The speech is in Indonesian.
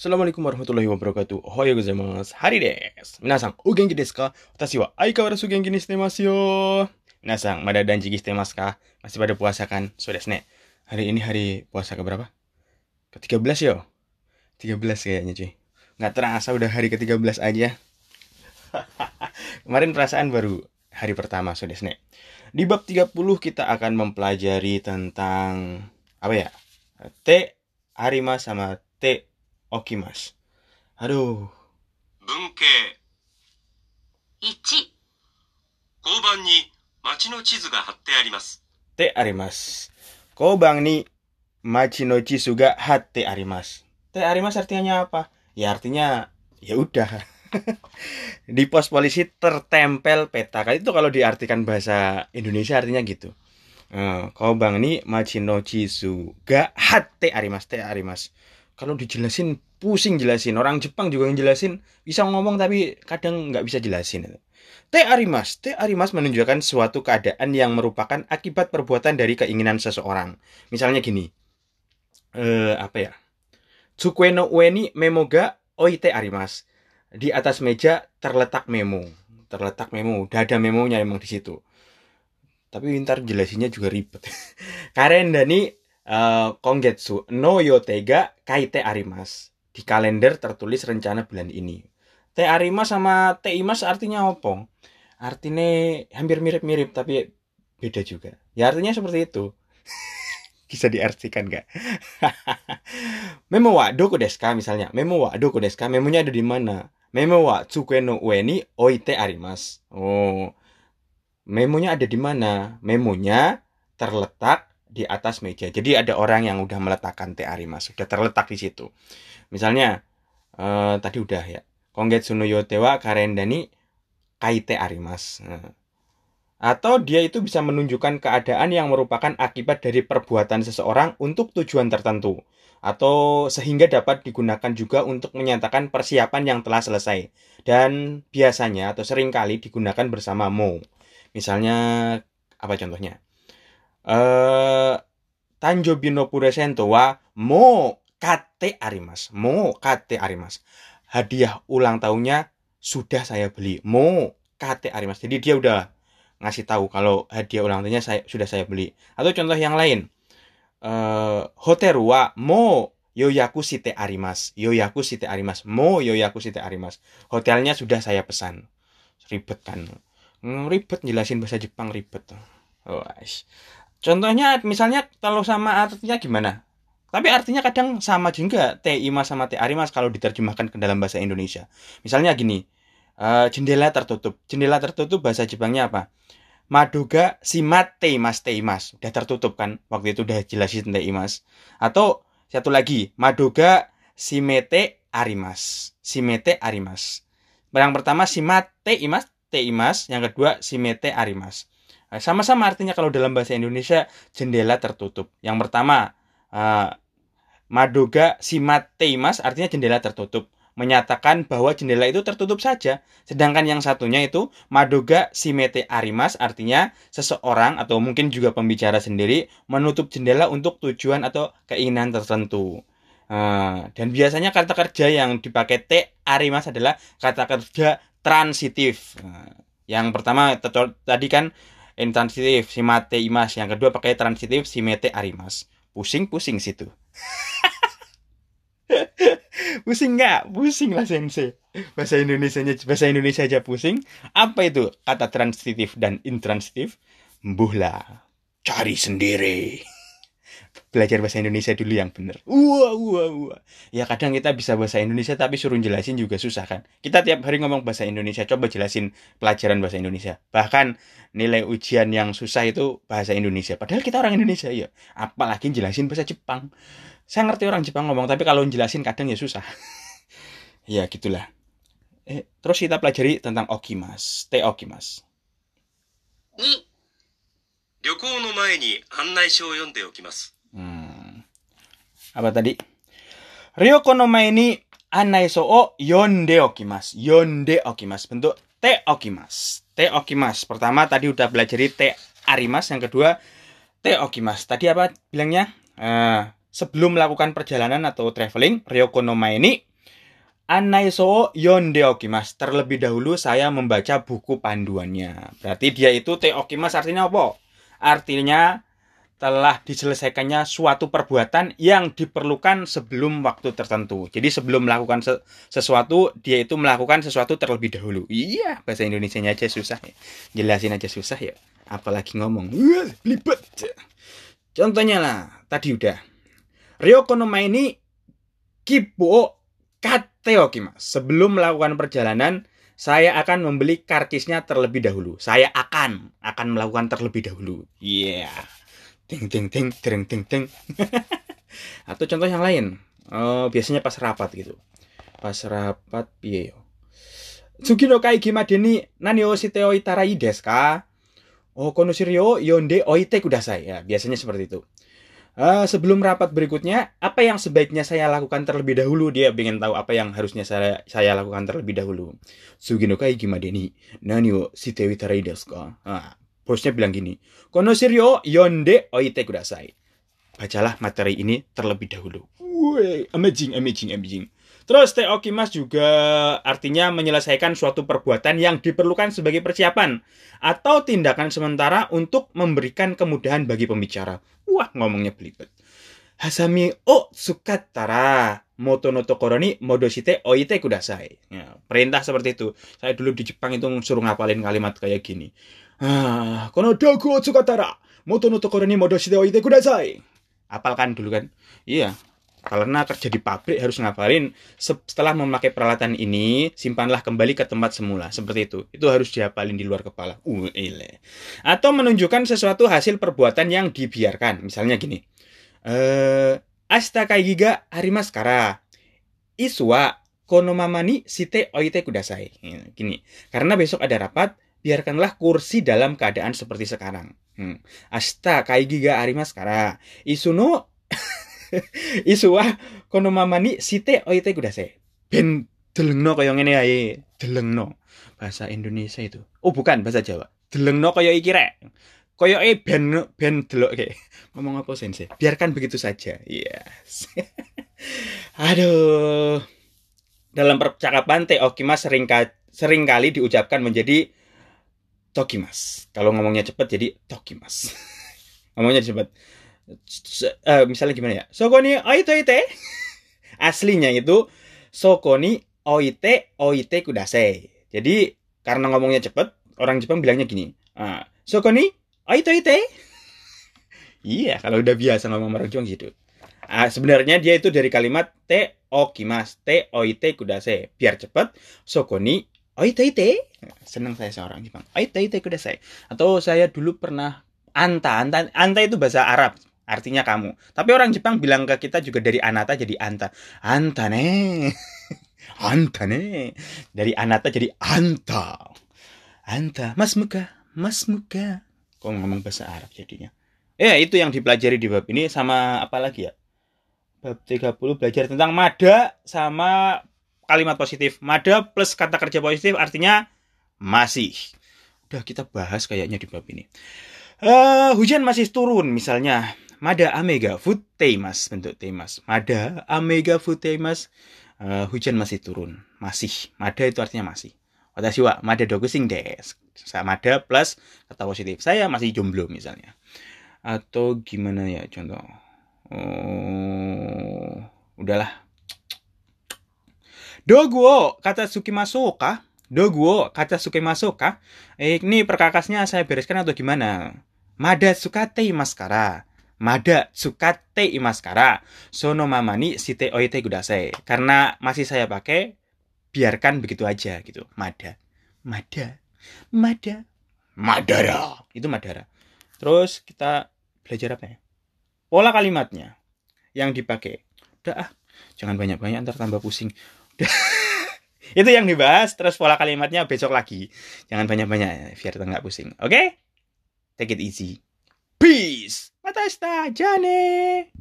Assalamualaikum warahmatullahi wabarakatuh. Ohayo gozaimasu. Hari desu. Minasan, o genki desu ka? Watashi wa aikawarazu genki ni shite masu yo. Minasan, mada danjiki shite masu ka? Masih pada puasa kan? So desu. Hari ini hari puasa ke berapa? Ke-13 yo. 13 kayaknya cuy. Nggak terasa udah hari ke-13 aja. Kemarin perasaan baru hari pertama so desu. Di bab 30 kita akan mempelajari tentang apa ya? T arimas sama T 起きます。Aduh, 文系1、交番に街の地図が貼ってあります。 te arimas. Kobang ni machi no chisu ga hatte arimas. Te arimas artinya apa? Ya artinya ya udah. di pos polisi tertempel peta. Kan Itu kalau diartikan bahasa Indonesia artinya gitu. Eh, Kobang ni machi no chisu ga hatte arimas. Te arimas. Kalau dijelasin pusing jelasin. Orang Jepang juga ngejelasin bisa ngomong tapi kadang nggak bisa jelasin. Te arimas. Te arimas menunjukkan suatu keadaan yang merupakan akibat perbuatan dari keinginan seseorang. Misalnya gini. Eh, apa ya? Tsukue no ue ni memo ga oite arimas. Di atas meja terletak memo. Terletak memo. Udah ada memonya emang di situ. Tapi ntar jelasinnya juga ribet. Karenda ni eh, kongetsu no yotega kaite arimas. Di kalender tertulis rencana bulan ini. Te arimas sama te imas artinya opong artinya hampir mirip-mirip tapi beda juga. Ya artinya seperti itu. Bisa diartikan nggak? Memo wa doko desu ka misalnya. Memo wa doko desu ka? Memonya ada di mana? Memo wa tsukue no ue ni oite arimas. Oh. Memonya ada di mana? Memonya terletak di atas meja. Jadi ada orang yang udah meletakkan te arimas, sudah terletak di situ. Misalnya eh, tadi udah ya. Kongetsu no yote wa karenda ni kaite arimas. Nah. Atau dia itu bisa menunjukkan keadaan yang merupakan akibat dari perbuatan seseorang untuk tujuan tertentu. Atau sehingga dapat digunakan juga untuk menyatakan persiapan yang telah selesai. Dan biasanya atau sering kali digunakan bersama mo. Misalnya, apa contohnya? Eh, Tanjobi no puresento wa mo kate arimas. Mo kate arimas. Hadiah ulang tahunnya sudah saya beli. Mo kate arimas. Jadi dia udah ngasih tahu kalau hadiah ulang tahunnya saya sudah saya beli. Atau contoh yang lain. Eh hotel wa mo yoyaku shite arimas. Yoyaku shite arimas. Mo yoyaku shite arimas. Hotelnya sudah saya pesan. Ribet kan. Hmm, ribet jelasin bahasa Jepang ribet. Oh. Contohnya misalnya kalau sama artinya gimana? Tapi artinya kadang sama juga T imas sama T arimas kalau diterjemahkan ke dalam bahasa Indonesia. Misalnya gini, eh, jendela tertutup. Jendela tertutup bahasa Jepangnya apa? Madoga simat teimas teimas. Udah tertutup kan? Waktu itu udah jelasin teimas. Atau satu lagi, Madoga simete arimas. Simete arimas. Yang pertama simat teimas teimas, yang kedua simete arimas. Nah, Sama-sama artinya kalau dalam bahasa Indonesia jendela tertutup. Yang pertama eh, Madoga simat teimas artinya jendela tertutup menyatakan bahwa jendela itu tertutup saja. Sedangkan yang satunya itu Madoga Simete Arimas artinya seseorang atau mungkin juga pembicara sendiri menutup jendela untuk tujuan atau keinginan tertentu. Nah, dan biasanya kata kerja yang dipakai T Arimas adalah kata kerja transitif. Nah, yang pertama tadi kan intransitif Simate Imas, yang kedua pakai transitif Simete Arimas. Pusing-pusing situ. pusing nggak? Pusing lah sensei. Bahasa Indonesia bahasa Indonesia aja pusing. Apa itu kata transitif dan intransitif? Mbuh lah. Cari sendiri Belajar bahasa Indonesia dulu yang bener. Wah, wah, wah. Ya kadang kita bisa bahasa Indonesia tapi suruh jelasin juga susah kan. Kita tiap hari ngomong bahasa Indonesia, coba jelasin pelajaran bahasa Indonesia. Bahkan nilai ujian yang susah itu bahasa Indonesia. Padahal kita orang Indonesia ya. Apalagi jelasin bahasa Jepang. Saya ngerti orang Jepang ngomong, tapi kalau jelasin kadang ya susah. ya gitulah. Eh, terus kita pelajari tentang okimas, te okimas. 2、旅行の前に案内書を読んでおきます。 Apa tadi? Ryoko no mae ni anai so o yonde okimas. Yonde okimas. Bentuk te okimas. Te okimas. Pertama tadi udah pelajari te arimas. Yang kedua te okimas. Tadi apa bilangnya? Eh, sebelum melakukan perjalanan atau traveling, Ryoko no mae ni Anaiso yonde okimas. Terlebih dahulu saya membaca buku panduannya. Berarti dia itu te okimas artinya apa? Artinya telah diselesaikannya suatu perbuatan yang diperlukan sebelum waktu tertentu. Jadi sebelum melakukan se- sesuatu, dia itu melakukan sesuatu terlebih dahulu. Iya, bahasa Indonesia aja susah ya. Jelasin aja susah ya. Apalagi ngomong. Wah, Belibet. Contohnya lah, tadi udah. Ryoko no ini kibo kateo kimas. Sebelum melakukan perjalanan, saya akan membeli karkisnya terlebih dahulu. Saya akan akan melakukan terlebih dahulu. Iya. Ting ting ting ting ting ting. Atau contoh yang lain. Oh, biasanya pas rapat gitu. Pas rapat piye yo. Sugi no kai gimadeni nani o shiteo itarai desu ka? Oh, kono shiryo yonde oite kudasai. Ya, biasanya seperti itu. Eh, sebelum rapat berikutnya, apa yang sebaiknya saya lakukan terlebih dahulu? Dia ingin tahu apa yang harusnya saya saya lakukan terlebih dahulu. Sugi no kai gimadeni nani o shiteo itarai desu ka? Ah, bosnya bilang gini, Kono shiryo yonde oite kudasai. Bacalah materi ini terlebih dahulu. Woi, amazing, amazing, amazing. Terus teokimas juga artinya menyelesaikan suatu perbuatan yang diperlukan sebagai persiapan atau tindakan sementara untuk memberikan kemudahan bagi pembicara. Wah, ngomongnya belibet. Hasami o tsukatara moto no ni modoshite oite kudasai. Ya, perintah seperti itu. Saya dulu di Jepang itu suruh ngapalin kalimat kayak gini. Ah, kono dogu o tsukatara moto no tokoro ni modoshite oite kudasai. Apalkan dulu kan? Iya. Karena kerja di pabrik harus ngapalin se- setelah memakai peralatan ini simpanlah kembali ke tempat semula seperti itu. Itu harus dihafalin di luar kepala. Uh. Atau menunjukkan sesuatu hasil perbuatan yang dibiarkan. Misalnya gini. Eh, asta kaigiga arimas kara. Iswa kono mama ni shite oite kudasai. Gini. Karena besok ada rapat, biarkanlah kursi dalam keadaan seperti sekarang. Hmm. Asta kaigi ga arimasu kara, isu no isu wa kono mama ni shite oite kudasai. Ben delengno kaya ngene ae, delengno. Bahasa Indonesia itu. Oh, bukan bahasa Jawa. Delengno kaya iki rek. Kaya e ben ben delok kayak ngomong apa sensei? Biarkan begitu saja. Yes. Aduh. Dalam percakapan sering sering kali diucapkan menjadi Tokimas. Kalau ngomongnya cepat jadi Tokimas. ngomongnya cepat. Eh, misalnya gimana ya? Soko ni oite oite. Aslinya itu soko ni oite oite kudasai. Jadi karena ngomongnya cepat, orang Jepang bilangnya gini. Ah, soko ni oite oite. iya, kalau udah biasa ngomong orang Jepang gitu. Ah, sebenarnya dia itu dari kalimat te okimas, te oite kudasai. Biar cepat, soko ni oite oite. Senang saya seorang Jepang. Oite oite kudasai. Atau saya dulu pernah anta, anta, anta itu bahasa Arab. Artinya kamu. Tapi orang Jepang bilang ke kita juga dari anata jadi anta. Anta ne. anta ne. Dari anata jadi anta. Anta. Mas muka. Mas muka. Kok ngomong bahasa Arab jadinya. Ya, itu yang dipelajari di bab ini sama apa lagi ya? Bab 30 belajar tentang mada sama kalimat positif. Mada plus kata kerja positif artinya masih. Udah kita bahas kayaknya di bab ini. Eh, hujan masih turun misalnya. Mada amega futeimas bentuk temas. Mada amega futeimas. Eh, hujan masih turun. Masih. Mada itu artinya masih. Watashi wa mada dokusing. Sama mada plus kata positif. Saya masih jomblo misalnya. Atau gimana ya contoh. Oh, udahlah. Doguo kata sukimasu kah? Doguo kata sukimasu kah? Eh, ini perkakasnya saya bereskan atau gimana? Mada sukate imaskara. Mada sukate imaskara. Sono mama ni shite oite kudasai. Karena masih saya pakai, biarkan begitu aja gitu. Mada. Mada. Mada. Madara. Itu Madara. Terus kita belajar apa ya? Pola kalimatnya yang dipakai. Udah ah, jangan banyak-banyak ntar tambah pusing. Itu yang dibahas, terus pola kalimatnya besok lagi. Jangan banyak-banyak biar nggak pusing. Oke? Take it easy. Peace. Mata jane.